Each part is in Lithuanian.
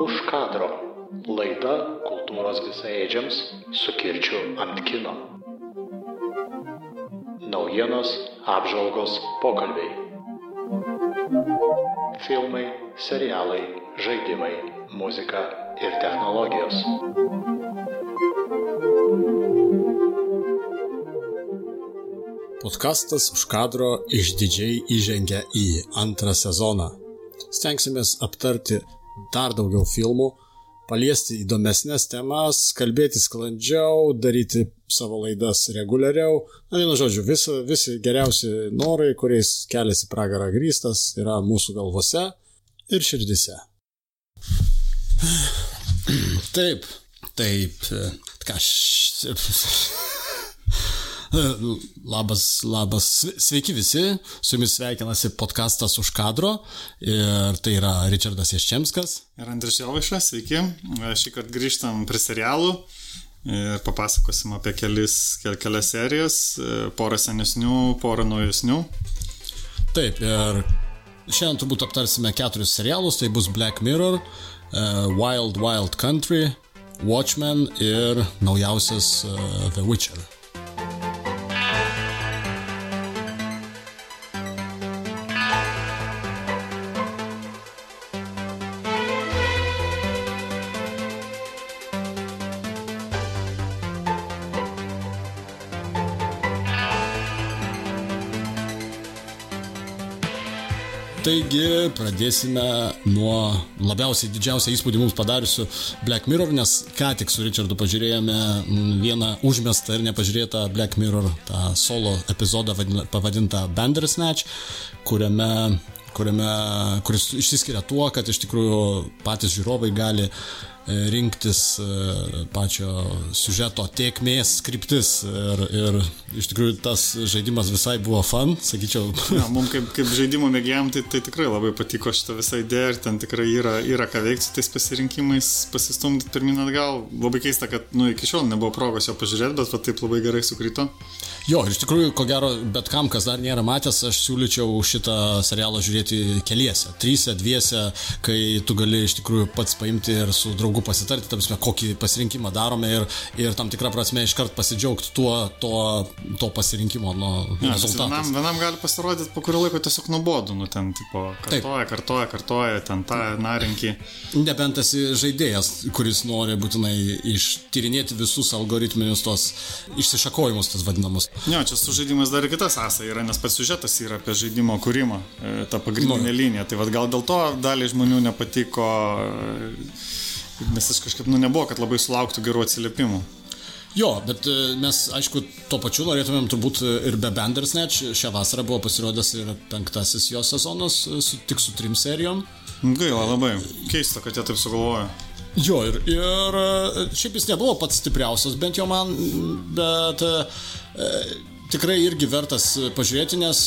Už kadro. Laida kultūros visaėdžiams su kirčiu ant kino. Naujienos, apžvalgos, pokalbiai. Filmai, serialai, žaidimai, muzika ir technologijos. Podkastas už kadro išdidžiai įžengia į antrą sezoną. Stengsimės aptarti dar daugiau filmų, paliesti įdomesnės temas, kalbėti sklandžiau, daryti savo laidas reguliariau. Na, vienu žodžiu, visi, visi geriausi norai, kuriais kelias į pragarą grįstas, yra mūsų galvose ir širdise. Taip, taip, ką aš. Labas, labas, sveiki visi, su jumis sveikinasi podkastas už kadro ir tai yra Richardas Ješčemskas. Ir Andrius Jovaišas, sveiki. Šį kartą grįžtam prie serialų ir papasakosim apie kelis, kel, kelias serijas, porą senesnių, porą naujesnių. Taip, ir šiandien turbūt aptarsime keturis serialus, tai bus Black Mirror, Wild Wild Country, Watchmen ir naujausias The Witcher. Pradėsime nuo labiausiai didžiausią įspūdį mums padariusių Black Mirror, nes ką tik su Richardu pažiūrėjome vieną užmestą ir nepažiūrėtą Black Mirror tą solo epizodą pavadintą Bandersnatch, kuriame kuriame, kuris išsiskiria tuo, kad iš tikrųjų patys žiūrovai gali rinktis pačio siužeto tiekmės skriptis ir, ir iš tikrųjų tas žaidimas visai buvo fan, sakyčiau. Ja, mums kaip, kaip žaidimo mėgėjam tai, tai tikrai labai patiko šitą visą idėją ir ten tikrai yra, yra ką veikti su tais pasirinkimais, pasistumdyti pirmin atgal. Labai keista, kad nu, iki šiol nebuvo progos jo pažiūrėti, bet va, taip labai gerai sukrito. Jo, iš tikrųjų, ko gero, bet kam, kas dar nėra matęs, aš siūlyčiau šitą serialą žiūrėti keliese, trysia, dviese, kai tu gali iš tikrųjų pats paimti ir su draugu pasitarti, tam prasme, kokį pasirinkimą darome ir, ir tam tikrą prasme iškart pasidžiaugti tuo, to, to pasirinkimo nu, ja, vienam, vienam gali pasirodyti po kurio laiko tiesiog nuobodu, nu ten, tipo, kartoja, Taip. kartoja, kartoja, ten tą narinkį. Nebent esi žaidėjas, kuris nori būtinai ištyrinėti visus algoritminius tos išsišakojimus, tas vadinamus. Ne, čia su žaidimas dar ir kita sąsaja yra, nes pats siužetas yra apie žaidimo kūrimą, ta pagrindinė no. linija. Tai vad gal dėl to daliai žmonių nepatiko, nes aš kažkaip, nu, nebuvo, kad labai sulauktų gerų atsiliepimų. Jo, bet mes, aišku, tuo pačiu norėtumėm turbūt ir be Bandersnatch. Šią vasarą buvo pasirodęs ir penktasis jo sezonas, su, tik su trim serijom. Gaila labai. Keista, kad jie taip sugalvojo. Jo, ir, ir šiaip jis nebuvo pats stipriausias, bent jau man, bet e, tikrai irgi vertas pažiūrėti, nes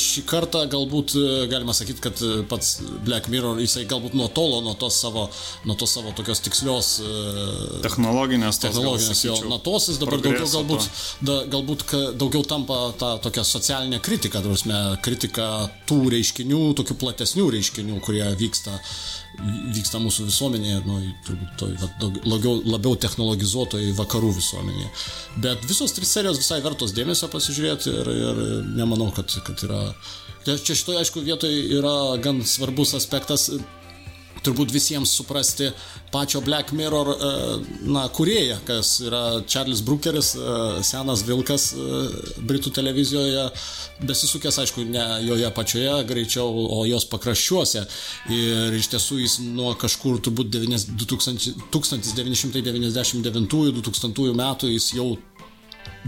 šį kartą galbūt galima sakyti, kad pats Black Mirror jisai galbūt nuo tolo, nuo tos savo, nuo tos savo tokios tikslios technologinės, technologinės jo natos, jis dabar daugiau galbūt, da, galbūt daugiau tampa ta tokia socialinė kritika, prasme, kritika tų reiškinių, tokių platesnių reiškinių, kurie vyksta vyksta mūsų visuomenėje, nu, turbūt to, labiau, labiau technologizuotoje vakarų visuomenėje. Bet visos trys serijos visai vertos dėmesio pasižiūrėti ir, ir nemanau, kad, kad yra... Čia šitoje, aišku, vietoje yra gan svarbus aspektas turbūt visiems suprasti pačio Black Mirror na, kurėją, kas yra Charles Brookeris, senas vilkas Britų televizijoje, besisukęs, aišku, ne joje pačioje, greičiau, o jos pakraščiuose. Ir iš tiesų jis nuo kažkur turbūt 1999-2000 metų jis jau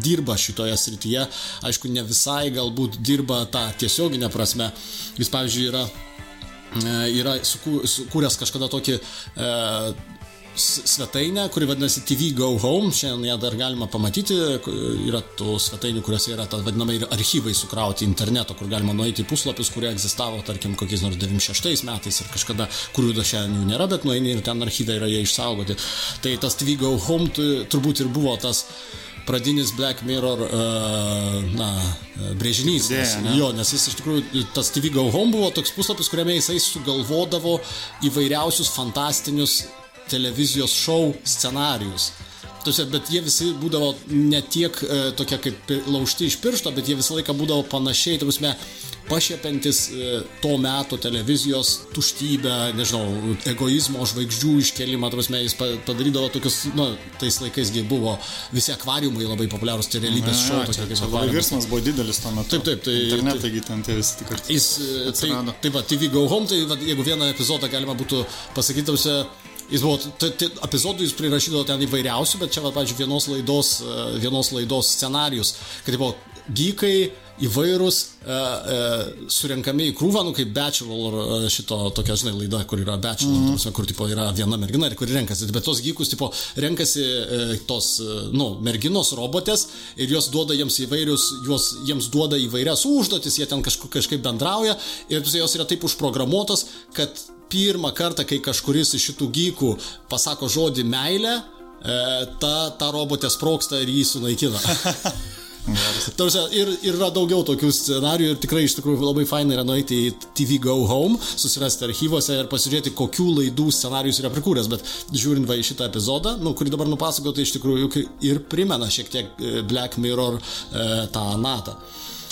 dirba šitoje srityje, aišku, ne visai galbūt dirba tą tiesioginę prasme. Jis, pavyzdžiui, yra yra sukūręs kažkada tokį e, svetainę, kuri vadinasi TV Go Home, šiandien ją dar galima pamatyti, yra tų svetainių, kuriuose yra ta vadinamai ir archyvai sukrauti interneto, kur galima nueiti į puslapius, kurie egzistavo, tarkim, kokiais nors 96 metais ir kažkada, kurių dar šiandien jų nėra, bet nueini ir ten archyvai yra jie išsaugoti. Tai tas TV Go Home turbūt ir buvo tas pradinis Black Mirror, uh, na, brėžinys. Nes, ne? jo, nes jis iš tikrųjų, tas TV Go Home buvo toks puslapis, kuriame jisai sugalvodavo įvairiausius fantastinius televizijos šou scenarius. Tuose, bet jie visi būdavo ne tiek e, tokie kaip laužti iš piršto, bet jie visą laiką būdavo panašiai, tarsi, pašiepiantis e, to meto televizijos tuštybę, nežinau, egoizmo žvaigždžių iškelimą, tarsi, jis pa- padarydavo tokius, na, tais laikaisgi buvo visi akvariumai labai populiarūs, tie realybės šou, tokie kaip akvariumai. virsmas buvo didelis tuo metu. Taip, taip, tai- Internetai taigi ten tie visi tik kartu. Jis, e, tai, atsirado. tai va, TV Go Home, tai va, jeigu vieną epizodą galima būtų pasakyti, tausia, jis buvo, tai, tai epizodų jis prirašydavo ten įvairiausių, bet čia, va, pavyzdžiui, vienos laidos, e, vienos laidos scenarius, kad tai buvo gykai įvairūs e, e, surenkami į krūvą, nu kaip Bachelor e, šito tokia, žinai, laida, kur yra Bachelor, mm -hmm. kur tipo, yra viena mergina ir kuri renkasi, bet tos gykus tipo, renkasi e, tos, e, nu, merginos robotės ir jos duoda jiems įvairius, jos, jiems duoda įvairias užduotis, jie ten kažku, kažkaip bendrauja ir jos yra taip užprogramuotos, kad pirmą kartą, kai kažkuris iš šitų gykų pasako žodį meilė, e, ta, ta robotė sproksta ir jį sunaikina. Tarsi, ir, ir yra daugiau tokių scenarijų ir tikrai iš tikrųjų labai fainai yra nueiti į TV Go Home, susirasti archyvose ir pasižiūrėti, kokių laidų scenarijus yra prikūręs, bet žiūrint va į šitą epizodą, nu, kurį dabar nupasakojau, tai iš tikrųjų ir primena šiek tiek e, Black Mirror e, tą natą.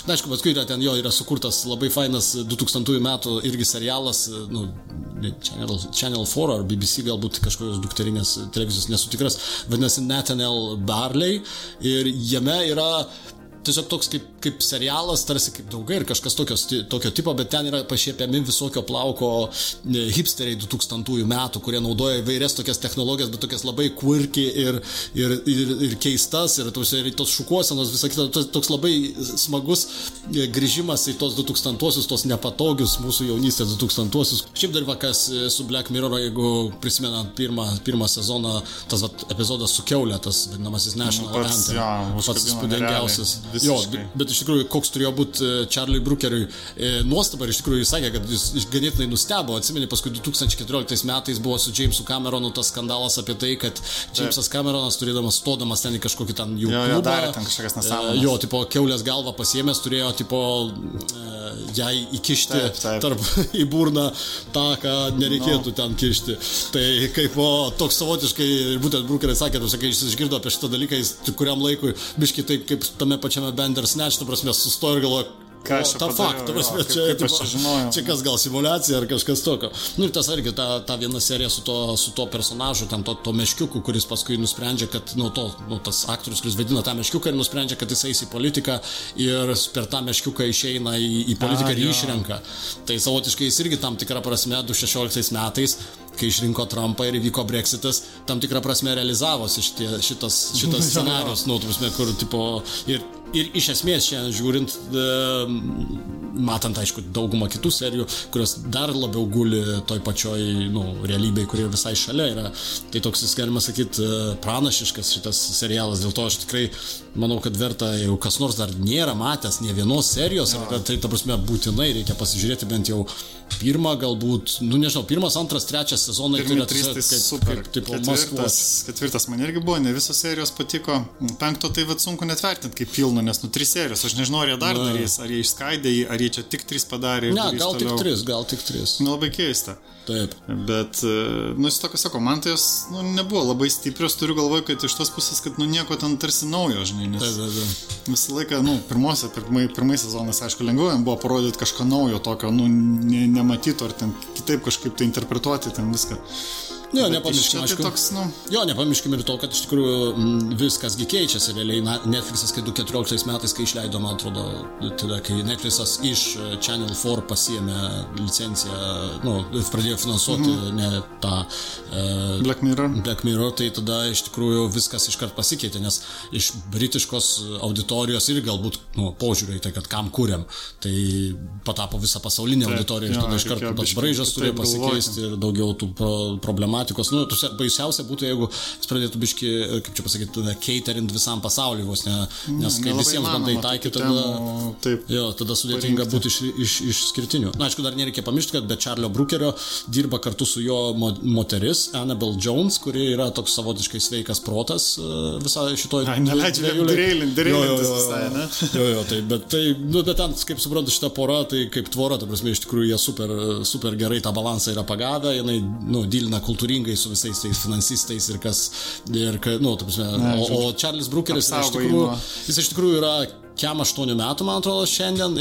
Na, aišku, paskui yra ten jo yra sukurtas labai fainas 2000 metų irgi serialas, e, nu, Channel, Channel 4 ar BBC galbūt kažkokios dukterinės televizijos nesu tikras, vadinasi Nathaniel Barley. Ir jame yra tiesiog toks kaip, kaip serialas, tarsi kaip draugai ir kažkas tokios, tokio tipo, bet ten yra pašiepiami visokio plauko e, hipsteriai 2000 metų, kurie naudoja įvairias tokias technologijas, bet tokias labai quirky ir, ir, ir, ir keistas, ir tos, ir tos šukuosenos, visą kitą, tos- toks labai smagus e, grįžimas į tos 2000-osius, tos nepatogius mūsų jaunystės 2000-osius. Šiaip dar vakas e, su Black Mirror, jeigu prisimenant pirmą, pirmą sezoną, tas vat, epizodas su keulė, tas vadinamasis National pats, Anthem, jo, pats įspūdingiausias. Nerealiai. Jo, Visiškai. bet iš tikrųjų, koks turėjo būti Charlie Brookeriui e, nuostaba ir iš tikrųjų jis sakė, kad jis ganėtinai nustebo. Atsimeni, paskui 2014 metais buvo su Jamesu Cameronu tas skandalas apie tai, kad Jamesas Cameronas, turėdamas stodamas ten į kažkokį ten jų Jo, jo, klubą, darė ten nesąmones. e, Jo, tipo, keulės galvą pasiemęs turėjo, tipo, e, jai įkišti Taip, taip. tarp į burną tą, ką nereikėtų ten kišti. Tai kaip o, toks savotiškai, būtent Brukeris sakė, tu sakai, jis išgirdo apie šitą dalyką, jis kuriam laikui, biški taip kaip tame pačiame Bandersnatch, tu prasme, sustojo ir galvoja, Ką aš čia ta padariau, fakt, tu jo, prasme, kaip- čia, kaip čia žinojau. čia kas gal simulacija ar kažkas tokio. Nu ir tas irgi ta, ta viena serija su to, su to personažu, ten to, to meškiuku, kuris paskui nusprendžia, kad, nu, to, nu, tas aktorius, kuris vadina tą meškiuką ir nusprendžia, kad jis eis į politiką ir per tą meškiuką išeina į, į politiką A, ir jį jo. išrenka. Tai savotiškai jis irgi tam tikrą prasme 2016 metais kai išrinko Trumpą ir įvyko Brexitas, tam tikrą prasme realizavosi šitie, šitas, šitas scenarius, nu, prasme, kur, tipo, ir, ir iš esmės šiandien žiūrint, e, matant, aišku, daugumą kitų serijų, kurios dar labiau guli toj pačioj, nu, realybėj, kuri visai šalia yra, tai toks, jis galima sakyti, pranašiškas šitas serialas, dėl to aš tikrai manau, kad verta, jeigu kas nors dar nėra matęs ne vienos serijos, ar, tai, ta prasme, būtinai reikia pasižiūrėti bent jau pirmą, galbūt, nu, nežinau, pirmas, antras, trečias sezonai Pirmi yra trys tai super. kaip, tipo, ketvirtas, Maskvos. ketvirtas man irgi buvo, ne visos serijos patiko. Penkto tai vad sunku net vertinti kaip pilno, nes nu trys serijos. Aš nežinau, ar jie dar darys, ar jie išskaidė jį, ar jie čia tik trys padarė. Ne, gal tik toliau. tris, gal tik tris. Nu, labai keista. Taip. Bet, e, nu, jis tokia sako, man tai jos nu, nebuvo labai stiprios, turiu galvoje, kad iš tos pusės, kad nu nieko ten tarsi naujo, žinai, nes Taip, taip, taip. visą laiką, nu, pirmosios, pirmai, pirmai sezonais, aišku, lengviau buvo parodyti kažką naujo, tokio, nu, ne, nematyto, ar ten kitaip kažkaip tai interpretuoti ten viską. Jo, Bet čia tai aišku. toks, nu, Jo, nepamirškime ir to, kad iš tikrųjų viskasgi keičiasi realiai. Netflixas, kai 2014 metais, kai išleido, man atrodo, tada, kai Netflixas iš e, Channel 4 pasiemė licenciją, nu, pradėjo finansuoti Mhm. ne tą uh, Black Mirror. Black Mirror, tai tada iš tikrųjų viskas iškart pasikeitė, nes iš britiškos auditorijos ir galbūt nu, požiūrį į tai, kad kam kuriam, tai patapo visą pasaulinę Taip, auditoriją ir tada iškart biškį braižas turėjo pasikeisti ir daugiau tų pro- problematikų tematikos, nu, tuose baisiausia būtų, jeigu jis pradėtų biški, kaip čia pasakyti, caterint visam pasauliu vos, ne, nes kai visiems bandai taikyti, tada, taip, jo, tada sudėtinga būti iš, iš, išskirtinių. Na, aišku, dar nereikia pamiršti, kad be Čarlio Brukerio dirba kartu su jo moteris, Annabelle Jones, kuri yra toks savotiškai sveikas protas visą šitoje... Neleidžia jam dreilintis visai, ne? Jo, jo, tai, bet, tai, nu, bet ten, kaip suprantu, šitą porą, tai kaip tvora, ta prasme, iš tikrųjų jie super, super gerai tą balansą yra pagavę, jinai, nu, dylina kultūringai su visais tais finansistais ir kas, ir, nu, ta prasme, o, o Charles Brookeris, iš tikrųjų, jis iš tikrųjų yra kem 8 metų, man atrodo, šiandien,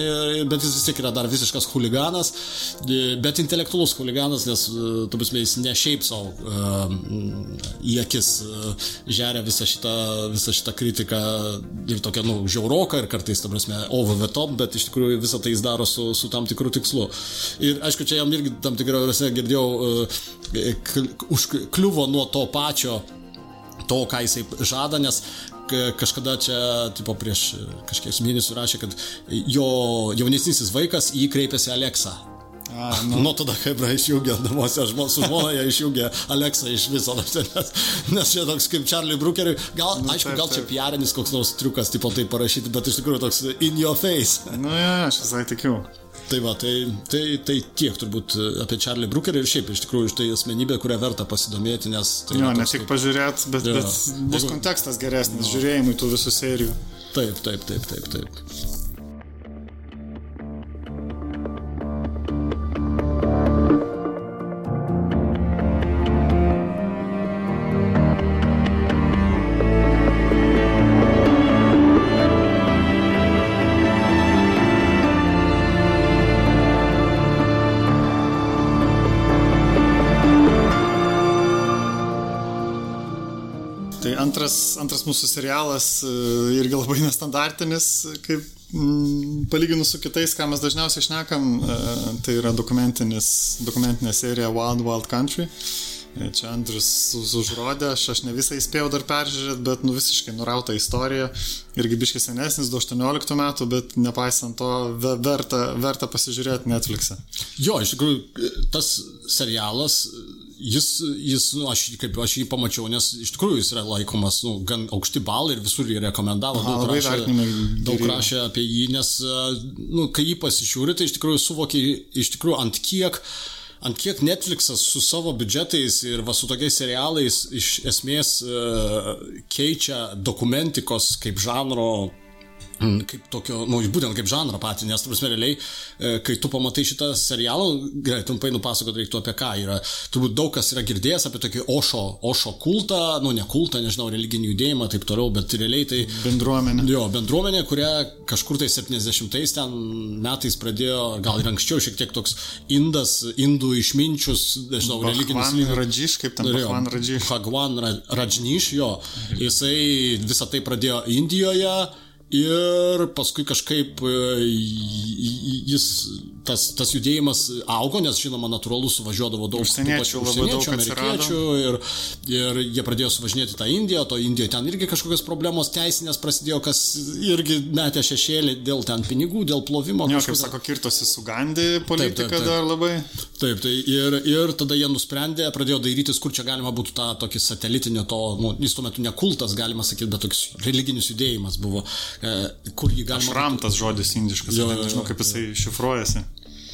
bet jis vis tiek yra dar visiškas huliganas, bet intelektualus huliganas, nes, tu prasme, jis ne šiaip savo į akis žeria visą šitą, visą šitą kritiką ir tokią, nu, žiauroką ir kartais, tu prasme, over the top, bet iš tikrųjų visą tai jis daro su, su tam tikru tikslu. Ir aišku, čia jam irgi tam tikrą prasme girdėjau, užkliuvo nuo to pačio to, ką jisai žada, nes kažkada čia, tipo, prieš kažkiek mėnesių rašė, kad jo jaunesnysis vaikas jį kreipėsi Alexa. A, nu. nu tada kaip yra išjungę namuose, su žmona ją išjungė Alexa iš viso, nes, nes čia toks kaip Charlie Brookeriui, gal, nu, aišku, taip, gal čia piarinis koks nors triukas, tipo tai parašyti, bet iš tikrųjų toks in your face. Nu, ja, aš visai tikiu. Tai va, tai, tai, tai tiek turbūt apie Charlie Brookerį ir šiaip iš tikrųjų tai asmenybė, kurią verta pasidomėti, nes... Tai jo, ne tik kaip... pažiūrėti, bet, ja, bet bus kontekstas geresnis no. žiūrėjimui tų visų serijų. Taip, taip, taip, taip, taip. Antras, antras mūsų serialas e, irgi labai nestandartinis, kaip m, palyginus su kitais, ką mes dažniausiai šnekam, e, tai yra dokumentinė serija Wild Wild Country. E, čia Andrius užrodė, aš, aš ne visą įspėjau dar peržiūrėti, bet nu visiškai nurauta istorija. Irgi biškai senesnis, 18 metų, bet nepaisant to verta, verta pasižiūrėti Netflix'e. Jo, iš tikrųjų, tas serialas jis, jis nu, aš, kaip aš jį pamačiau, nes iš tikrųjų jis yra laikomas nu, gan aukšti balai ir visur jį rekomendavo, Aha, daug, rašė, daug rašė apie jį, nes nu, kai jį pasižiūri, tai iš tikrųjų suvokia, iš tikrųjų ant kiek ant kiek Netflixas su savo biudžetais ir va su tokiais serialais iš esmės uh, keičia dokumentikos kaip žanro kaip tokio, nu, būtent kaip žanrą patį, nes, tu prasme, realiai, e, kai tu pamatai šitą serialą, gerai, trumpai nupasakot reiktų apie ką yra. Turbūt daug kas yra girdėjęs apie tokį Ošo, Ošo kultą, nu, ne kultą, nežinau, religinį judėjimą, taip toliau, bet realiai tai... Bendruomenė. Jo, bendruomenė, kurią kažkur tai 70-ais ten metais pradėjo, gal ir anksčiau šiek tiek toks indas, indų išminčius, nežinau, religinis... Bhagwan Radžiš, kaip ten Bhagwan Radžiš. Bhagwan Radžiš, jo. Jisai visą tai pradėjo Indijoje Ir paskui kažkaip e, jis, tas, tas judėjimas augo, nes žinoma, natūralu suvažiuodavo daug užsieniečių, užsieniečių amerikiečių ir, ir jie pradėjo suvažinėti tą Indiją, to Indijoje ten irgi kažkokios problemos teisinės prasidėjo, kas irgi metė šešėlį dėl ten pinigų, dėl plovimo. Jo, kaip sako, kirtosi su Gandhi politika taip, taip, taip. dar labai. Taip, tai ir, ir tada jie nusprendė, pradėjo dairytis, kur čia galima būtų tą tokį satelitinį to, nu, jis tuo metu ne kultas, galima sakyti, bet toks religinis judėjimas buvo E, kur jį galima. Šramtas žodis indiškas, jo, nežinau kaip jisai šifruojasi.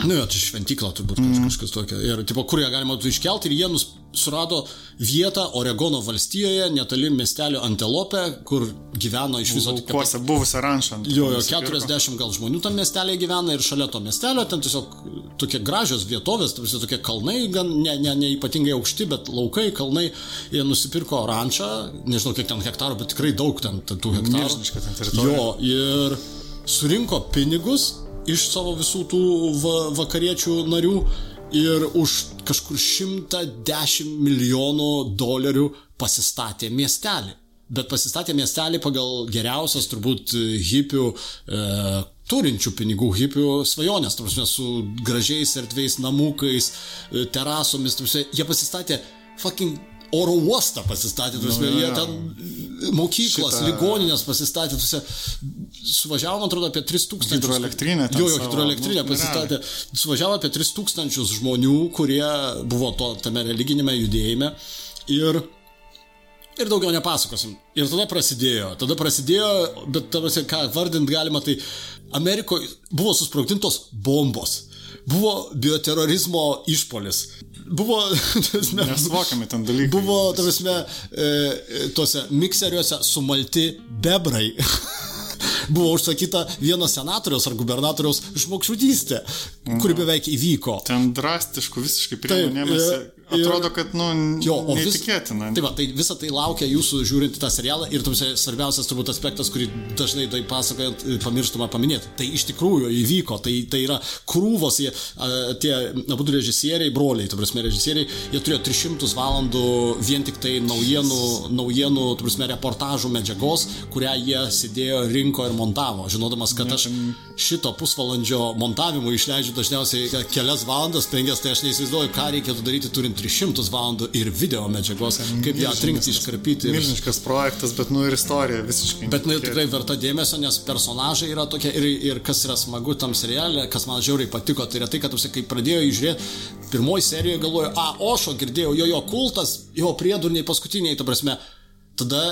Nu, jo, čia šventykla turbūt mm. kažkas tokio. Ir, tipo, kur ją galima būtų iškelti ir jie nus, surado vietą Oregono valstijoje, netoli miestelio Antelopė, kur gyveno iš viso tik... Kuose buvusią ranšą. Jo, jo, 40 gal žmonių tam miestelėje gyvena ir šalia to miestelio ten tiesiog tokie gražios vietovės, tarsi tokie kalnai, gan ne, ne, ne ypatingai aukšti, bet laukai, kalnai. Jie nusipirko rančą, nežinau kiek ten hektarų, bet tikrai daug ten tų hektarų. Jo, ir surinko pinigus iš savo visų tų va, vakariečių narių ir už kažkur 110 milijonų dolerių pasistatė miestelį. Bet pasistatė miestelį pagal geriausias turbūt hipių, e, turinčių pinigų hipių svajonės, tarsi su gražiais erdviais namukais, e, terasomis, tarsi jie pasistatė fucking oro uostą pasistatė, tu prasme, Nu, jie ten mokyklas, Šitą- ligoninės pasistatė, tu suvažiavo, man atrodo, apie 3000. Hidroelektrinę ten Jo, jo, nu, pasistatė. Suvažiavo apie 3000 žmonių, kurie buvo to, tame religinėme judėjime. Ir Ir daugiau nepasakosim. Ir tada prasidėjo. Tada prasidėjo, bet tavasi, ką vardint galima, tai Amerikoje buvo susprogdintos bombos. Buvo bioterorizmo išpolis. Buvo, tasme, Nesuvokiami ten dalykai. buvo, tavasme, e, e, tuose mikseriuose sumalti bebrai. buvo užsakyta vieno senatoriaus ar gubernatoriaus žmogžudystė, kuri beveik įvyko. Ten drastiškų visiškai priemonėmis. Atrodo, kad, nu, Jo, o vis- neįtikėtina. Tai va, tai visą tai laukia jūsų žiūrint tą serialą ir tamsi, svarbiausias turbūt aspektas, kurį dažnai tai pasakojant e, pamirštama paminėti. Tai iš tikrųjų įvyko, tai, tai yra krūvos, jie, tie abu režisieriai, broliai, tu prasme, režisieriai, jie turėjo 300 valandų vien tik tai naujienų, naujienų tu prasme, reportažų medžiagos, kurią jie sėdėjo, rinko ir montavo, žinodamas, kad aš šito pusvalandžio montavimui išleidžiu dažniausiai kelias valandas, penkias, tai aš neįsivaizduoju, ką reikėtų daryti turint 300 valandų ir video medžiagos, kaip ją atrinkti, iškarpyti. Ir... Milžiniškas projektas, bet, nu, ir istorija visiškai. Bet netikėtina. tikrai verta dėmesio, nes personažai yra tokie ir, ir kas yra smagu tam serialė, kas man žiauriai patiko, tai yra tai, kad, tu sakai, kai pradėjo žiūrėti, pirmoji serijoje galvoju, a, Ošo girdėjau, jo jo kultas, jo priedurniai paskutiniai, ta prasme, tada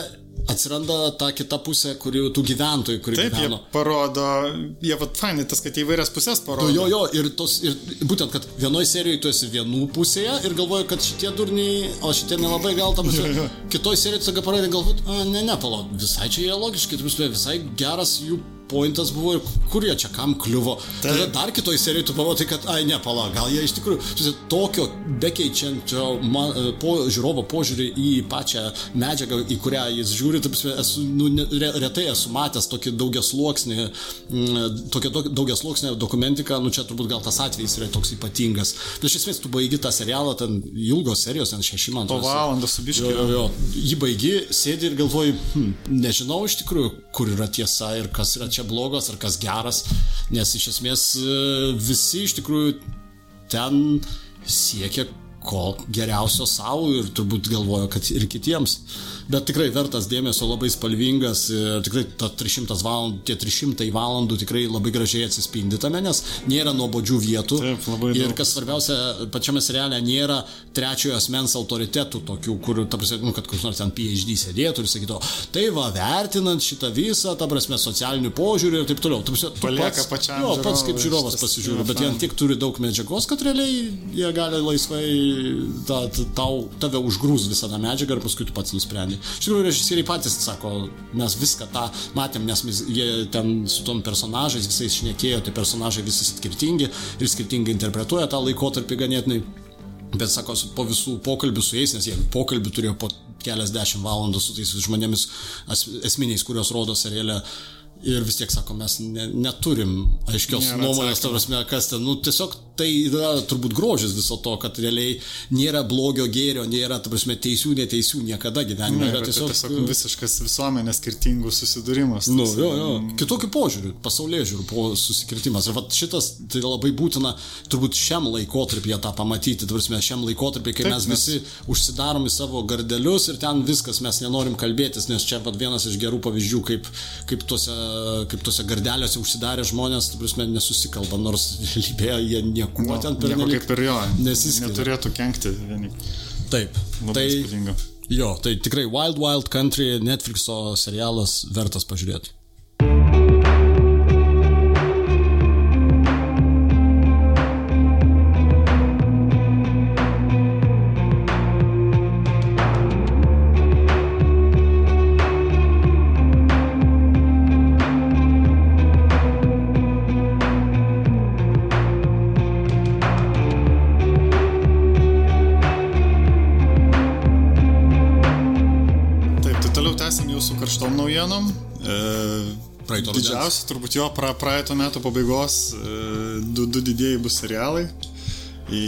atsiranda ta kita pusė, kuri tų gyventojų, kurie Taip, jie gyveno. parodo, jie, vad, fainai, tas, kad į vairias pusės parodo. Jo, jo, ir, tos, ir būtent, kad vienoje serijoje tu esi vienų pusėje ir galvoji, kad šitie durniai, o šitie nelabai gal tam jo. Kitoje serijoje tu parodai, galbūt, ne, ne, palauk, visai čia jie logiški, tu visai geras jų pointas buvo ir kur jie čia kam kliuvo. Tada dar kitoje serijoje tu pamatai, kad, ai, ne, palauk, gal jie iš tikrųjų, tokio bekeičiančio man, po, žiūrovo požiūrį į pačią medžiagą, į kurią jis žiūri, prasme, esu, nu, re, retai esu matęs tokį daugiasluoksnį, mm, tokią daug- daugiasluoksnį dokumentiką, nu čia turbūt gal tas atvejis yra toks ypatingas. Bet iš esmės tu baigi tą serialą, ten ilgos serijos, ten šeši man Po valandą su jo. Jį baigi, sėdi ir galvoji, hm, nežinau iš tikrųjų, kur yra tiesa ir kas yra čia blogas ar kas geras, nes iš esmės e, visi iš tikrųjų ten siekia ko geriausio savo ir turbūt galvoja, kad ir kitiems. Bet tikrai vertas dėmesio, labai spalvingas, ir tikrai ta 300 valandų, tie 300 valandų tikrai labai gražiai atsispindi tame, nes nėra nuobodžių vietų. Taip, ir daug. kas svarbiausia, pačiame seriale nėra trečiojo asmens autoritetų tokių, kur, ta prasme, nu, kad koks nors ten PhD sėdėtų ir sakytų, "O, tai va, vertinant šitą visą, ta prasme, socialinių požiūrių ir taip toliau. Ta prasme, Palieka pats, pačiam Jo, pats kaip žiūrovas pasižiūri, bet jie tiek turi daug medžiagos, kad realiai jie gali laisvai ta, ta, tau, tave užgrūs visą tą medžiagą ir paskui tu pats nusprendai. Iš tikrųjų, režisieriai patys sako, mes viską tą matėm, nes mes, jie ten su tom personažais visais šnekėjo, tai personažai visi skirtingi ir skirtingai interpretuoja tą laikotarpį ganėtinai. Bet sako, po visų pokalbių su jais, nes jie pokalbių turėjo po keliasdešimt valandų su tais žmonėmis esminiais, kuriuos rodo serialė. Ir vis tiek, sako, mes ne, neturim aiškios Nėra nuomonės, ta prasme, kas ten, nu, tiesiog tai yra turbūt grožis viso to, kad realiai nėra blogio gėrio, nėra, ta prasme, teisių, neteisių niekada gyvenime. Ne, yra bet tiesiog, tiesiog, tiesiog visiškas visuomenės skirtingų susidūrimas. Nu, jo, jo. Kitokių požiūrių, pasaulyje žiūrių po susikirtimas. Ir šitas tai labai būtina turbūt šiam laikotarpį tą pamatyti. Tarsi mes šiam laikotarpį, kai Taip, mes mes- visi užsidarom į savo gardelius ir ten viskas, mes nenorim kalbėtis, nes čia vat vienas iš gerų pavyzdžių, kaip, kaip, tuose, kaip tuose gardeliuose užsidarę žmonės, tarsi nesusikalba, nors realybėje jie nieko Nu, ten per nelik- kaip ir jo. nesiskiria. Neturėtų kenkti vieni. Taip. Labai Tai, įspūdinga. jo, tai tikrai Wild Wild Country Netflixo serialas vertas pažiūrėti. Didžiausia, turbūt jo pra, praeito metų pabaigos e, du, du didėjai bus serialai. Į,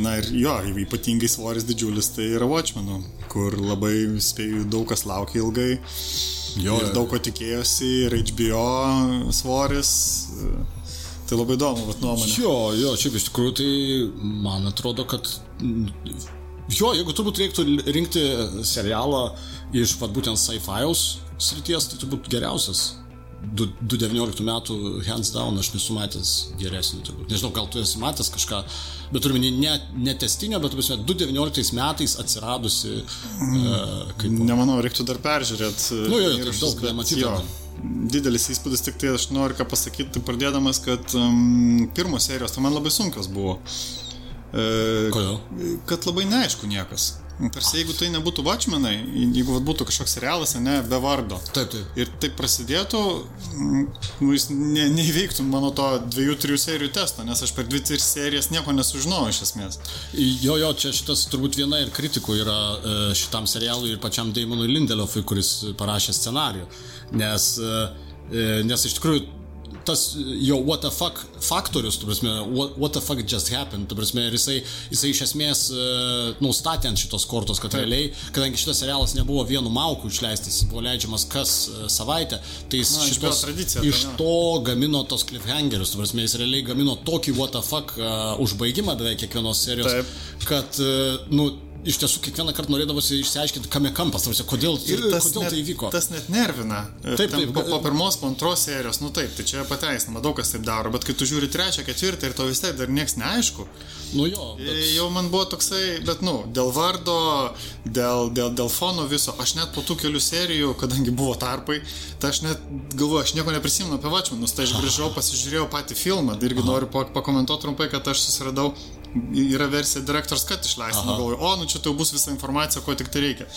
na ir jo, ypatingai svoris didžiulis tai yra Watchmenų, kur labai spėjau daug kas laukia ilgai. Jo, ir daug ko tikėjosi, ir HBO svoris. e, Tai labai įdomu, vat nuomonė. Jo, jo, šiaip iš tikrųjų tai man atrodo, kad Jo, jeigu turbūt reiktų rinkti serialą iš, vad būtent, sci-fi'aus srities, tai turbūt geriausias. 2019 metų hands down aš nesu matęs geresnį turbūt. Nežinau, gal tu esi matęs kažką, bet turime ne, ne testinio, bet 2019 metais atsiradusi. Uh, kaip... Nemanau, reiktų dar peržiūrėti. Nu, jo, jo, tai daug nematyti. Didelis įspūdis, tik tai aš noriu ką pasakyti, tai pradėdamas, kad um, pirmos serijos tai man labai sunkios buvo. Uh, Kodėl? Kad labai neaišku niekas. Tarsi jeigu tai nebūtų Watchmenai, jeigu būtų kažkoks serialas, ne, be vardo. Taip, taip. Ir tai prasidėtų, nu, jis ne, neįveiktų mano to dviejų, trijų serijų testo, nes aš per dvi, tris serijas nieko nesužinojau iš esmės. Jo, jo, čia šitas turbūt viena ir kritikų yra e, šitam serialui ir pačiam Damonui Lindelofui, kuris parašė scenarių. Nes, e, e, nes iš tikrųjų tas jo what the fuck faktorius, tu prasme, what, what the fuck just happened, tu prasme, ir jisai, jisai iš esmės uh, nustatė ant šitos kortos, kad Taip. realiai, kadangi šitas serialas nebuvo vienu mauku išleistas, buvo leidžiamas kas uh, savaitę, tai jis Na, šitos, tradicija, iš tai, to gamino tos cliffhangerius, tu prasme, jis realiai gamino tokį what the fuck uh, užbaigimą beveik kiekvienos serijos, Taip. kad, uh, nu, iš tiesų kiekvieną kartą norėdavosi išsiaiškinti, kame kampas, tarsi, kodėl, ir tas kodėl net, tai įvyko. Tas net nervina. Taip, taip. Po, po pirmos, po antros serijos, nu taip, tai čia pateisinama, daug kas taip daro, bet kai tu žiūri trečią, ketvirtą ir to vis tiek dar niekas neaišku. Nu jo. Bet... Jau man buvo toksai, bet nu, dėl vardo, dėl, dėl, dėl fono viso, aš net po tų kelių serijų, kadangi buvo tarpai, tai aš net galvoju, aš nieko neprisimenu apie Vačmanus, tai aš grįžau, pasižiūrėjau patį filmą, tai irgi Aha. noriu pakomentuoti trumpai, kad aš susiradau yra versija Director's Cut išleista, galvoju, o, nu čia tai bus visa informacija, ko tik tai reikia.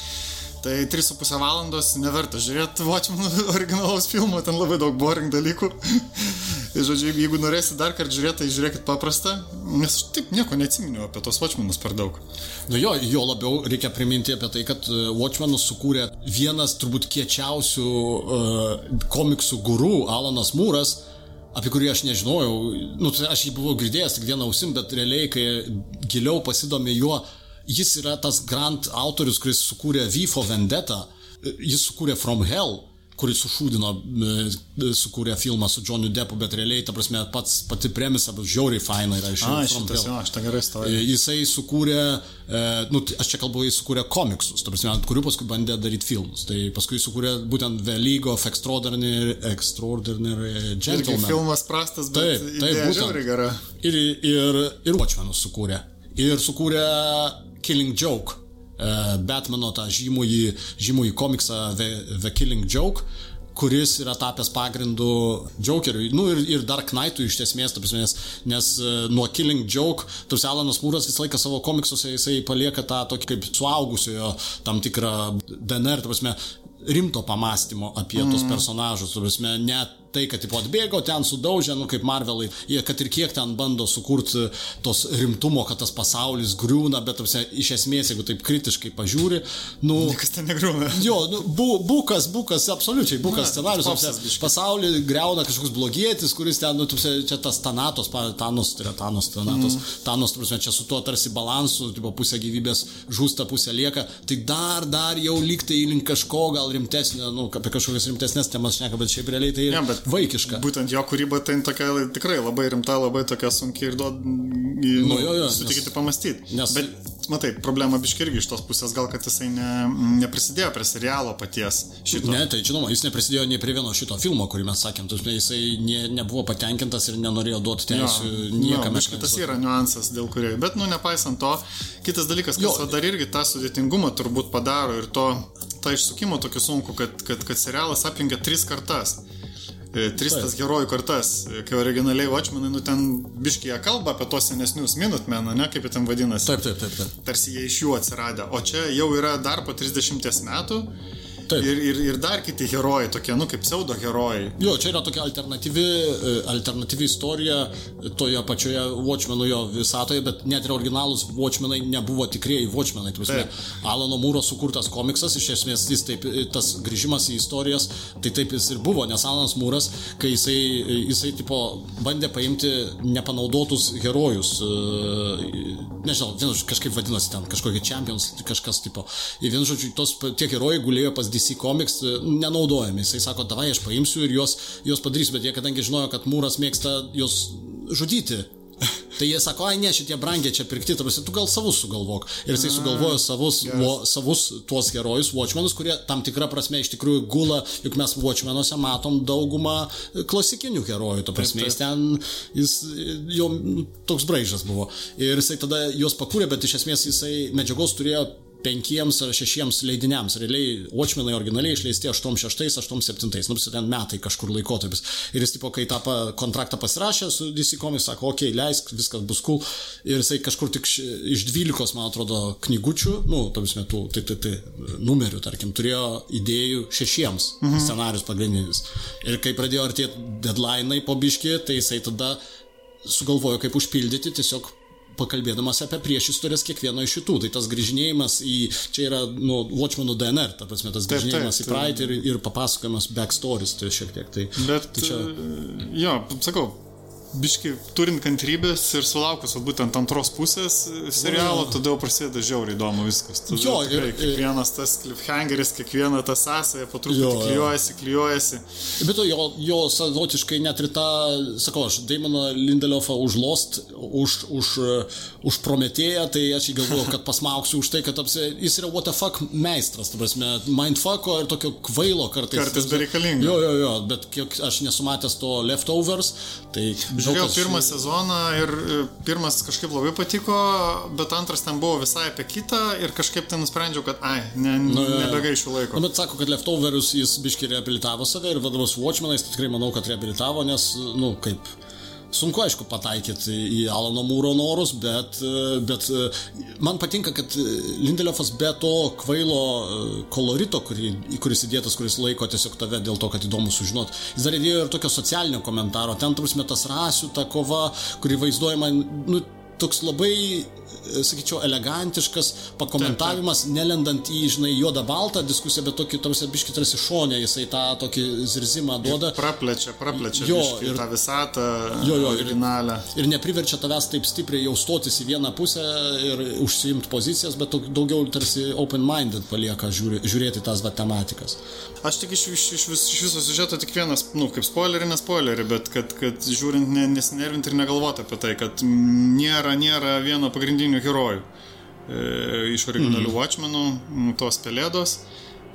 Tai 3,5 valandos neverta žiūrėti Watchmen originalaus filmo, ten labai daug boring dalykų. Ir žodžiu, jeigu norėsit dar kartą žiūrėti, tai žiūrėkit paprastą, nes aš taip nieko neatsiminiau apie tos Watchmenus per daug. Nu jo, jo labiau reikia priminti apie tai, kad e, Watchmenus sukūrė vienas turbūt kiečiausių uh, komiksų gurų, Alanas Mūras, apie kurį aš nežinojau, nu, tai aš jį buvau girdėjęs tik vieną ausim, bet realiai, kai giliau pasidomė juo, jis yra tas grand autorius, kuris sukūrė V for Vendetta, jis sukūrė From Hell, kuris sušūdino, e, sukūrė filmą su Johnny Deppu, bet realiai, ta prasme, pats pati premisa bus žiauriai faina yra iš tikrųjų. Šitas, jo, aš tą gerai stovėjau. Jisai sukūrė, e, nu, aš čia kalbu, jis sukūrė komiksus, ta prasme, ant kurių paskui bandė daryti filmus. Tai paskui sukūrė būtent The League of Extraordinary, Extraordinary Gentlemen. Irgi filmas prastas, bet taip, taip, būtent. Gera. Ir, ir, ir Watchmenus sukūrė. Ir sukūrė Killing Joke E, Batmano tą žymųjį, žymųjį komiksą The, The Killing Joke, kuris yra tapęs pagrindu Jokeriui, nu ir, ir Dark Knight'ui iš esmės, prasme, nes, nes e, nuo Killing Joke, tarsi Alanas Mūras visą laiką savo komiksuose jisai palieka tą tokį kaip suaugusiojo tam tikrą DNR, prasme, rimto pamastymo apie mm. tos personažus, prasme, net tai, kad tipo atbėgo, ten sudaužė, nu kaip Marvelai, jie kad ir kiek ten bando sukurti tos rimtumo, kad tas pasaulis griūna, bet apsia, iš esmės, jeigu taip kritiškai pažiūri, nu... Niekas ten negriūna. Jo, nu, bu, bukas, bukas, absoliučiai, bukas scenarius, apsia, pasaulį greuna kažkoks blogietis, kuris ten, nu, apsia, čia tas Tanatos, Tanos, tai yra Tanos, Tanatos, mm. Tanos, prasme, čia su tuo tarsi balansu, tipo, pusė gyvybės žūsta, pusė lieka, tai dar, dar jau lygtai link kažko gal rimtesnio, nu, apie kažkokias rimtesnės temas šneka, bet šiaip realiai tai... Ja, bet vaikiška. Būtent jo kūryba tai tokia tikrai labai rimta, labai tokia sunki ir duod, nu, nu, jo, jo, sutikite pamastyti. Nes... Bet, matai, problema biški irgi iš tos pusės, gal kad jisai ne, neprisidėjo prie serialo paties šito. Ne, tai žinoma, jis neprisidėjo nei prie vieno šito filmo, kurį mes sakėm, tu, jisai ne, nebuvo patenkintas ir nenorėjo duoti teisų niekam. Aišku, tas yra niuansas, dėl kurio, bet, nu, nepaisant to, kitas dalykas, kas jo, dar irgi tą sudėtingumą turbūt padaro ir to, tą išsukimą tokį sunku, kad, kad, kad serialas apjungia tris kartas. E, tris tas herojų kartas, e, kai originaliai Watchmenai, nu ten biškėje kalba apie tos senesnius Minutemenų, ne, kaip jie ten vadinasi. Taip, taip, taip, taip. Tarsi jie iš jų atsiradę. O čia jau yra dar po 30 metų Taip. Ir, ir, ir dar kiti herojai, tokie, nu, kaip pseudo herojai. Jo, čia yra tokia alternatyvi, e, alternatyvi istorija toje pačioje Watchmenų jo visatoje, bet net ir originalus Watchmenai nebuvo tikrieji Watchmenai. Alano Mūro sukurtas komiksas, iš esmės jis taip, tas grįžimas į istorijas, tai taip jis ir buvo, nes Alanas Mūras, kai jisai, jisai tipo, bandė paimti nepanaudotus herojus, e, nežinau, kažkaip vadinosi ten, kažkokie champions, kažkas tipo. Ir vienu žodžiu, tos tie herojai gulėjo pas DC Comics e, nenaudojami. Jisai sako, davai aš paimsiu ir juos, juos padarysiu, bet jie kadangi žinojo, kad Mūras mėgsta juos žudyti. Tai jie sako, ai ne, šitie brangiai čia pirkti, tarsi tu gal savus sugalvok. Ir jisai sugalvojo savus, yes. lo, savus tuos herojus, Watchmenus, kurie tam tikrą prasme iš tikrųjų gula, juk mes Watchmenuose matom daugumą klasikinių herojų, to prasme, jis ten, jis jo toks braižas buvo. Ir jisai tada juos pakūrė, bet iš esmės jisai medžiagos turėjo penkiems ar šešiems leidiniams. Realiai Watchmenai originaliai išleisti 86, 87, nors ten metai kažkur laikotarpis. Ir jis, tipo, kai tą kontraktą pasirašė su DC Comics, sako, okei, okay, leisk, viskas bus cool. Ir jisai kažkur tik iš 12, man atrodo, knygučių, nu, tomis metų, tai, tai, tai, numerių, tarkim, turėjo idėjų šešiems mhm. scenarius pagrindinis. Ir kai pradėjo artėti deadline'ai po biški, tai jisai tada sugalvojo, kaip užpildyti tiesiog pakalbėdamas apie priešistorės kiekvieno iš šitų. Tai tas grįžinėjimas į, čia yra, nu, Watchmenų DNR, ta prasme, tas grįžinėjimas į praeitį ir, ir papasakojimas backstories, tai šiek tiek. Tai, Bet, tai čia... jo, sakau, biški turint kantrybės ir sulaukus būtent antros pusės serialo, tada jau prasideda žiauriai įdomu viskas. Tada jo, tikrai, ir kiekvienas tas cliffhangeris, kiekviena ta sąsaja po truputį klyjuojasi, klyjuojasi. Bet to jo, jo savotiškai net ir tą, sakau, aš Daimoną Lindelofą už Lost, už, už, už Prometėją, tai aš įgalvojau, kad pasmauksiu už tai, kad apsi, jis yra what the fuck meistras, tu prasme, mindfucko ir tokio kvailo kartais. Kartais bereikalingo. Jo, jo, jo, bet kiek aš nesumatęs to leftovers, tai Žiūrėjau kas... pirmą sezoną ir e, pirmas kažkaip labai patiko, bet antras ten buvo visai apie kitą ir kažkaip ten nusprendžiau, kad ai, ne, nu, nebegaišiu laiko. Nu, bet sako, kad Leftoverius jis biški reabilitavo save ir vadovas Watchmenais tikrai manau, kad reabilitavo, nes, nu, kaip Sunku, aišku, pataikyti į Alano Mūro norus, bet, bet man patinka, kad Lindelefas be to kvailo kolorito, kurį, kuris įdėtas, kuris laiko tiesiog tave dėl to, kad įdomu sužinoti, jis dar įdėjo ir tokio socialinio komentaro. Ten, turbūt, tas rasių, ta kova, kuri vaizduojama, nu, toks labai sakyčiau, elegantiškas pakomentavimas, taip, taip. nelendant į, žinai, juodą baltą diskusiją, bet tokį, tarsi, biškit tarsi šonė, jisai tą tokį zirzimą duoda. Ir praplečia, praplečia jo, ir tą visatą jo, jo, originalią. Ir, ir nepriverčia tavęs taip stipriai jau stotis į vieną pusę ir užsiimti pozicijas, bet daugiau tarsi open-minded palieka žiūrė, žiūrėti tas va tematikas. Aš tik iš, iš, iš, vis, iš viso siužeto tik vienas, nu, kaip spoilerį, ne spoilerį, bet kad, kad žiūrint ne, nesinervinti ir negalvoti apie tai, kad nėra, nėra vieno pagrindinių herojų e, iš originalių mm. Watchmenų, tos pelėdos.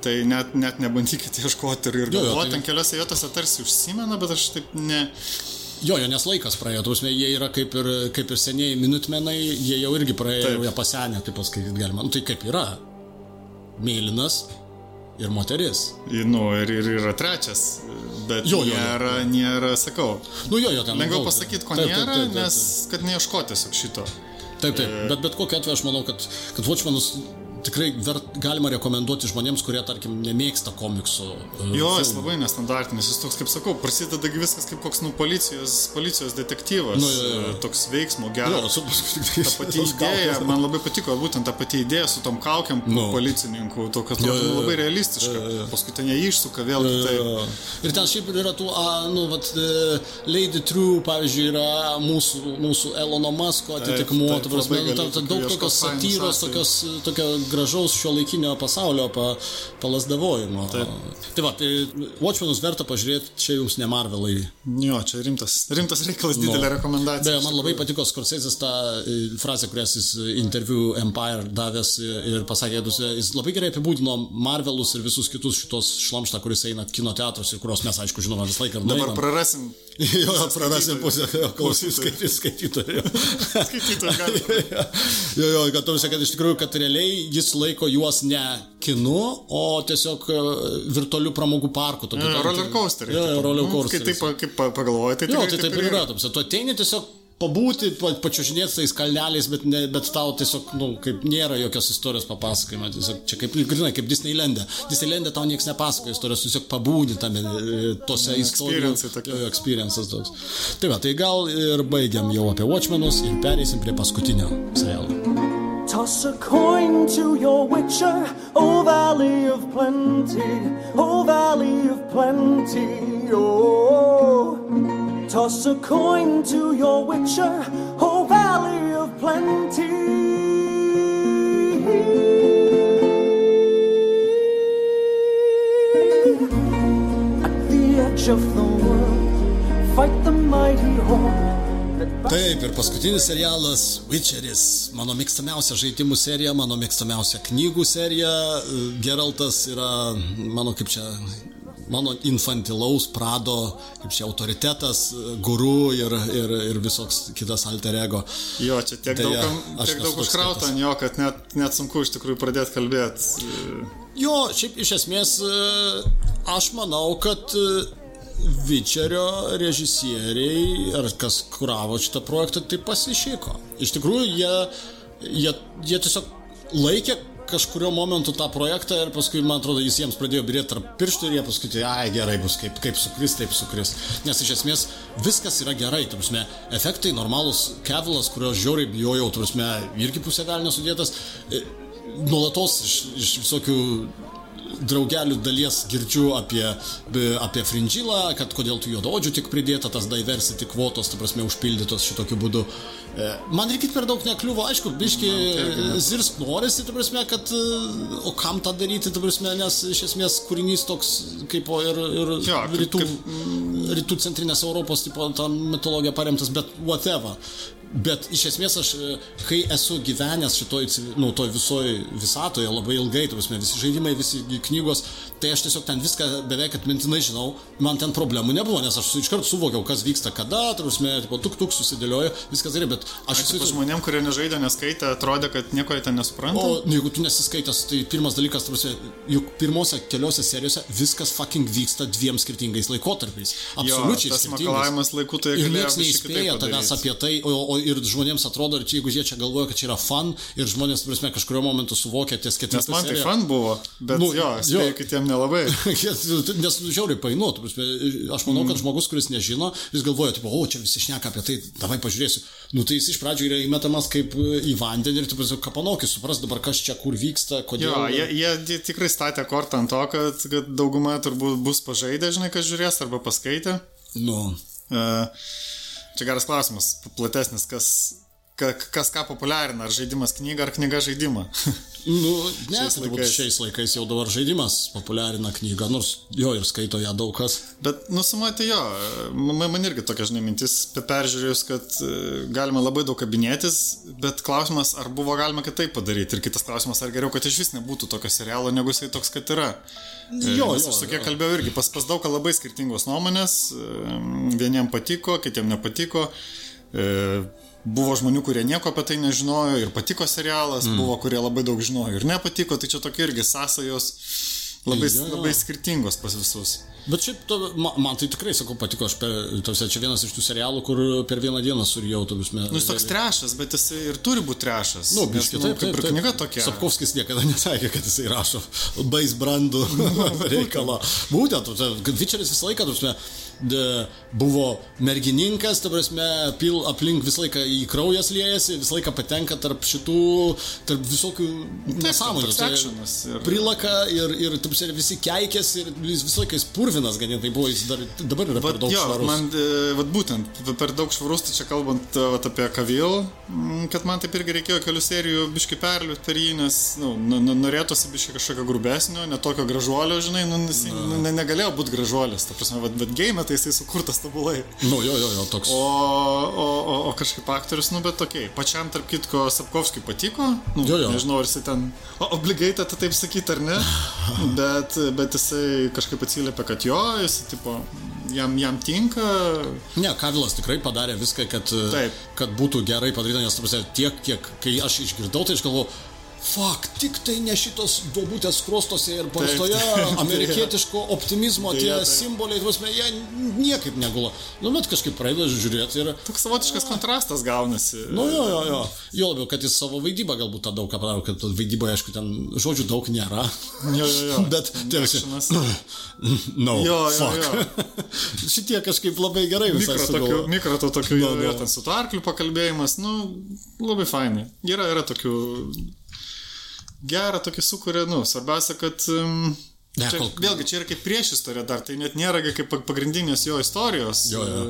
Tai net, net nebandykite ieškoti ir, ir galvoti, tai... ten keliose vietose tarsi užsimena, bet aš taip ne... Jo, jo, nes laikas praėjo, tuosme, jie yra kaip ir, kaip ir senieji minutmenai, jie jau irgi praėjo, jie pasenę, taip paskaityti galima. Nu, tai kaip yra. Mėlynas, ir moteris. Nu, ir, ir yra trečias, bet jo, jo, nėra, jo. nėra, sakau. Nu, jo, jo, ten. Lengviau pasakyti, ko taip, nėra, taip, taip, taip, taip. nes kad neieškoti tiesiog šito. Taip, taip, bet bet kokiu atveju aš manau, kad, kad Watchmenus tikrai vert, galima rekomenduoti žmonėms, kurie, tarkim, nemėgsta komiksų. Uh, jo, jis labai nestandartinis, jis toks, kaip sakau, prasideda viskas kaip koks, nu, policijos, policijos detektyvas, nu, jo, jo. toks veiksmo, geras. Jo, ta pati idėja, man labai patiko, būtent ta pati idėja su tom kaukiam nu. policininkų, to, kas nu, labai realistiška. Jo, jo. Paskui ten jie išsuka vėl. Jo, jo, jo. Ir ten šiaip yra tų, a, nu, vat, e, Lady True, pavyzdžiui, yra mūsų, mūsų Elono Musko atitikmuo, daug tokios satyros, tokios, tokio gražaus šio laikinio pasaulio pa, palasdavojimo. Taip. Tai va, tai Watchmenus verta pažiūrėti, čia jums ne Marvelai. Jo, čia rimtas, rimtas reikalas, didelė no. rekomendacija. Beje, man labai patiko Scorsese'is tą e, frazę, kurias jis interviu Empire davęs ir pasakė, jis labai gerai apibūdino Marvelus ir visus kitus šitos šlamštą, kuris eina kino teatrus ir kuriuos mes, aišku, žinome visą laiką. Dabar nueinam. prarasim. jo, prarasim pusę klausytojų, skaitytojų. skaitytojų, gali. jo, jo, kad, kad iš tikrųjų, kad realiai jis jis laiko juos ne kinu, o tiesiog e, virtualių pramogų parku. Tokiu, ja, roller coasterį. Ja, roller coasterį. Kai taip, kaip pagalvoji, tai, jo, tai taip ir yra. Tu ateini tiesiog pabūti, pačiužinėti tais kalneliais, bet, ne, bet tau tiesiog, na, nu, kaip nėra jokios istorijos papasakojimo. Tiesiog čia kaip, grinai, kaip Disneylande. Disneylande tau niekas nepasakoja istorijos, tiesiog pabūni tame, e, tose istorijose. Experiences toks. Tai va, tai gal ir baigiam jau apie Watchmenus ir pereisim prie paskutinio serialo. Toss a coin to your witcher, O Valley of Plenty, O Valley of Plenty, oh. Toss a coin to your witcher, O Valley of Plenty. At the edge of the world, fight the mighty that Taip, ir paskutinis serialas Witcheris, mano mėgstamiausia žaidimų serija, mano mėgstamiausia knygų serija. Geraltas yra mano kaip čia mano infantilaus prado, kaip čia autoritetas, guru ir, ir, ir visoks kitas alter ego. Jo, čia tiek Deja, daug, tiek daug užkrauta ant jo, kad net, net sunku iš tikrųjų pradėti kalbėti. Jo, šiaip iš esmės aš manau, kad Vičerio režisieriai, ar kas kuravo šitą projektą, tai pasišyko. Iš tikrųjų, jie, jie, jie tiesiog laikė kažkurio momentu tą projektą ir paskui, man atrodo, jis jiems pradėjo birėti tarp pirštų ir jie paskui, tai, ai, gerai bus, kaip, kaip sukris, taip sukris. Nes iš esmės viskas yra gerai, tu prasme, efektai normalus, kevilas, kurio žiauriai bijojau, tu prasme, irgi pusė velnio sudėtas, e, nuolatos iš, iš visokių draugelių dalies girdžiu apie, apie Fringilą, kad kodėl tų juododžių tik pridėta, tas diversity kvotos, ta prasme, užpildytos šitokiu būdu. E, man reikia per daug nekliuvo, aišku, biški zirst norisi, ta prasme, kad o kam tą daryti, ta prasme, nes iš esmės kūrinys toks kaip ir, ir jo, rytų, kaip, kaip... rytų centrinės Europos, tipo, ta mitologija paremtas, bet whatever. Bet iš esmės aš, kai esu gyvenęs šitoj, nu, toj visoj visatoje labai ilgai, tu prasme, visi žaidimai, visi knygos, tai aš tiesiog ten viską beveik atmintinai žinau, man ten problemų nebuvo, nes aš iškart suvokiau, kas vyksta, kada, tu prasme, tipo, tuk tuk susidėliojo, viskas gerai, bet aš... Aš esu... žmonėm, kurie nežaidė, neskaitė, atrodė, kad nieko jie ten nesupranta. O jeigu tu nesiskaitęs, tai pirmas dalykas, tu prasme, juk pirmose keliose serijose viskas fucking vyksta dviem skirtingais laikotarpiais. Absoliučiai. Jo, tas makalavimas laikų tai ir niekas neįspėja tavęs apie tai, o, o ir žmonėms atrodo, ir čia, jeigu jie čia galvoja, kad čia yra fan, ir žmonės, prasme, kažkurio momentu suvokia ties ketvirtą. Nes man tai fan buvo, bet nu, jo, jo. kitiems nelabai. Nes žiauriai painuotų, aš manau, kad mm. žmogus, kuris nežino, jis galvoja, tipo, o čia visi šneka apie tai, davai pažiūrėsiu. Nu tai jis iš pradžių yra įmetamas kaip į vandenį ir tu tiesiog kapanokis, supras dabar, kas čia kur vyksta, kodėl. Jo, jie, jie tikrai statė kortą ant to, kad, kad dauguma turbūt bus pažaidę, žinai, kas žiūrės arba paskaitė. Nu. Uh, Čia geras klausimas, platesnis, kas, ka, kas ką populiarina, ar žaidimas knyga, ar knyga žaidimą. Nu, ne, šiais laikais. šiais laikais jau dabar žaidimas populiarina knygą, nors jo ir skaito ją daug kas. Bet, nusumati jo, man, man irgi tokia, žinai, mintis peržiūrėjus, kad e, galima labai daug kabinėtis, bet klausimas, ar buvo galima kitaip padaryti. Ir kitas klausimas, ar geriau, kad iš vis nebūtų tokio serialo, negu jisai toks, kad yra. E, jo, Nes aš tokie kalbėjau irgi, pas, pas daug labai skirtingos nuomonės, e, vieniems patiko, kitiems nepatiko. E, Buvo žmonių, kurie nieko apie tai nežinojo ir patiko serialas, mm. buvo, kurie labai daug žinojo ir nepatiko, tai čia tokia irgi sąsajos labai, ja, ja. labai skirtingos pas visus. Bet šiaip, to, man, tai tikrai, sakau, patiko, aš per, tausia, čia vienas iš tų serialų, kur per vieną dieną surijau tokius metus. Nu, jis toks trešas, bet jis ir turi būti trešas. Nu, biškai, nu, taip, taip, kaip ir knyga tokia. Sapkovskis niekada nesakė, kad jisai rašo bais brandų reikalą. Būtent, Vičeris visą laiką, tausia, de, buvo mergininkas, ta prasme, pil, aplink visą laiką į kraujas liejasi, visą laiką patenka tarp šitų, tarp visokių nesąmonių. Tai ir... Prilaka ir, ir taip, visi keikės ir laiką purvinas ganėtinai buvo, jis dar, dabar yra vat, per daug jo, švarus. Man, e, vat būtent, per daug švarus, tai čia kalbant e, vat, apie Kavil, kad man taip irgi reikėjo kelių serijų biški perliūti per jį, nes nu, norėtųsi biški kažkokio grubesnio, netokio gražuolio, žinai, nu, jis, nu, ne, negalėjo būti gražuolis, ta prasme, bet game tai jisai sukurtas tobulai. Nu, jo, jo, jo, toks. O, o, o, o kažkaip aktorius, nu, bet tokiai. Pačiam, tarp kitko, Sapkovskiui patiko. Nu, jo, jo. Nežinau, ar jisai ten obligaitą tai taip sakyti ar ne. bet, bet jisai kažkaip atsiliepia, kad jo, jisai, tipo, jam, jam tinka. Ne, Kavilas tikrai padarė viską, kad, Taip. kad būtų gerai padaryta, nes tiek, kiek, kai aš išgirdau, tai aš galvoju, Fak, tik tai ne šitos duobutės krostose ir barstoje amerikietiško optimizmo tie tai. simboliai, prasme, jie niekaip negula. Nu, bet kažkaip pradeda žiūrėti ir... Toks savotiškas kontrastas gaunasi. Nu, jo, jo, jo. Jo labiau, kad jis savo vaidybą galbūt tą daug ką padaro, kad vaidyboje, aišku, ten žodžių daug nėra. Jo, jo, jo. bet, tiesiog. no, jo, jo, jo. Šitie kažkaip labai gerai visai. Mikro, tokiu, mikro to tokiu, no, jo, jo, ten su to arkliu pakalbėjimas, nu, labai fainai. Yra, yra tokių gerą tokį sukuria, nu, svarbiausia, kad um, Ne, čia, kol... Vėlgi, čia yra kaip prieš istorija dar, tai net nėra kaip pagrindinės jo istorijos. Jo, jo.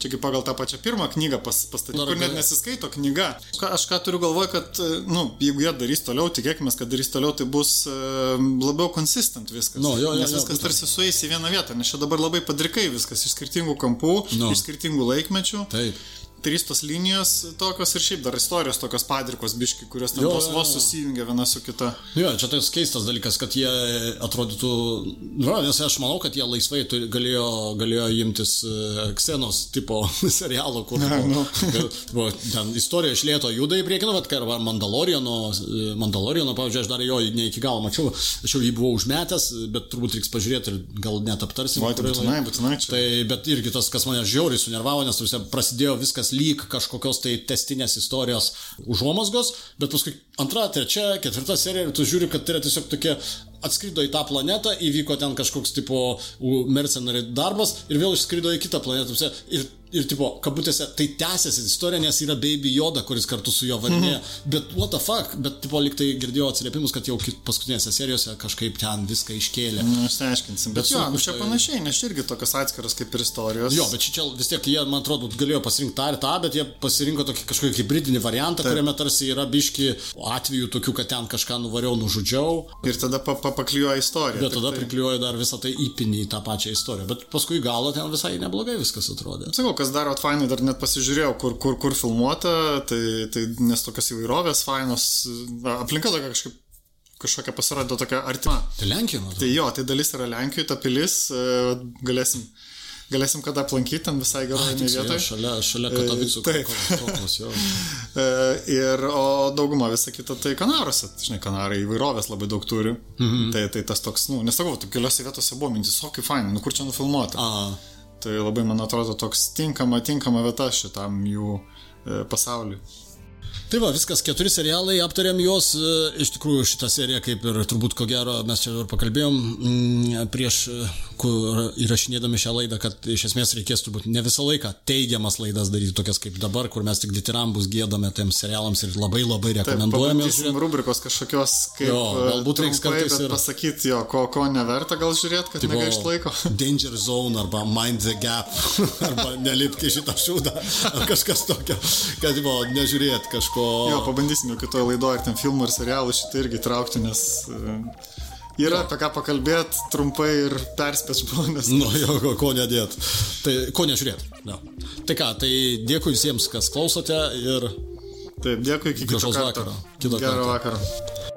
Čia kaip pagal tą pačią pirmą knygą pas, pastatyti, kur net nesiskaito knyga. Ką, aš ką turiu galvoje, kad, nu, jeigu jie darys toliau, tikėkime, kad darys toliau, tai bus uh, labiau konsistent viskas. No, jo, jo, nes viskas jo, tarsi sueis į vieną vietą, nes čia dabar labai padrikai viskas iš skirtingų kampų, no. iš skirtingų laikmečių. Taip. Trys tos linijos tokios ir šiaip dar istorijos tokios padrikos biški, kurios ten vos vos susijungia viena su kita. Jo, čia toks keistas dalykas, kad jie atrodytų, nu, nes aš manau, kad jie laisvai turi, galėjo, galėjo imtis Ksenos tipo serialo, kur Na, nu. buvo ten istorija išlėto juda į priekį, nu, bet arba Mandaloriano, e, Mandaloriano, pavyzdžiui, aš dar jo ne iki galo mačiau, aš jau jį buvau užmetęs, bet turbūt reiks pažiūrėti ir gal net aptarsim. Oi, tai būtinai, būtinai čia. Tai, bet irgi tas, kas mane žiauriai sunervavo, nes prasidėjo viskas lyg kažkokios tai testinės istorijos užuomasgos, bet paskui antra, trečia, ketvirta serija ir tu žiūri, kad tai yra tiesiog tokia atskrido į tą planetą, įvyko ten kažkoks tipo mercenary darbas ir vėl išskrido į kitą planetą. Ir, ir tipo, kabutėse, tai tęsiasi istorija, nes yra Baby Yoda, kuris kartu su juo varinėja. Bet what the fuck, bet tipo liktai girdėjau atsiliepimus, kad jau kit- paskutinėse serijose kažkaip ten viską iškėlė. Nu, išsiaiškinsim. Bet, Bet jo, nu, čia tai- panašiai, nes čia irgi tokios atskiros kaip ir istorijos. Jo, bet čia vis tiek jie, man atrodo, galėjo pasirinkti tą ir tą, bet jie pasirinko tokį kažkokį hybridinį variantą, Taip. kuriame tarsi yra biški atvejų tokių, kad ten kažką nuvariau, nužudžiau, Ir tada pa, pa, paklijuoja istoriją. bet tada tai- priklijuoja dar visą tai įpinį į tą pačią istoriją. Bet paskui galo ten visai neblogai viskas atrodė. Sakau, kas dar vat fainai, dar net pasižiūrėjau, kur, kur, kur filmuota, tai, tai nes tokios įvairovės fainos, aplinka tokia kažkaip kažkokia pasirodė tokia artima. Tai Lenkija, atrodo. Tai jo, tai dalis yra Lenkijoje, ta pilis, e, galėsim, galėsim kada aplankyti, ten visai jo, vietoje. Šalia, šalia Katovicų. taip. Kokos, jo. E, Ir, o dauguma visą kitą tai Kanaruose, žinai, Kanarai įvairovės labai daug turi. Mhm. Tai, tai tas toks, nu, nesakau, tu keliose vietose buvo mintis, o kaip fainai, nu kur čia nufilmuota. A, Tai labai, man atrodo, toks tinkama, tinkama vieta šitam jų e, pasauliu. Tai va, viskas, keturi serialai, aptarėm juos, e, iš tikrųjų šitą seriją, kaip ir turbūt ko gero mes čia ir pakalbėjom mm, prieš, kur įrašinėdami šią laidą, kad iš esmės reikės turbūt ne visą laiką teigiamas laidas daryti, tokias kaip dabar, kur mes tik ditirambus gėdame tiems serialams ir labai labai Taip, rekomenduojame. žiūrėti. rubrikos kažkokios, kaip Jo, e, galbūt reiks kartais ir- pasakyti jo, ko, ko neverta gal žiūrėti, kad negaišt laiko. Danger Zone arba Mind the Gap arba nelipti šitą šūdą ar kažkas tokio, kad buvo nežiūrėti kažko. Jo, pabandysim jau kitoje laidoje ir ten filmų ir serialų šitą irgi traukti, nes e, yra apie ką pakalbėti trumpai ir perspėti žmonės. Nu, jo, ko, nedėt. Tai ko nežiūrėt. No. Tai ką, tai dėkui visiems, kas klausote ir Taip, dėkui, iki kito Gražaus karto. vakaro. Kito Gero karto. vakaro.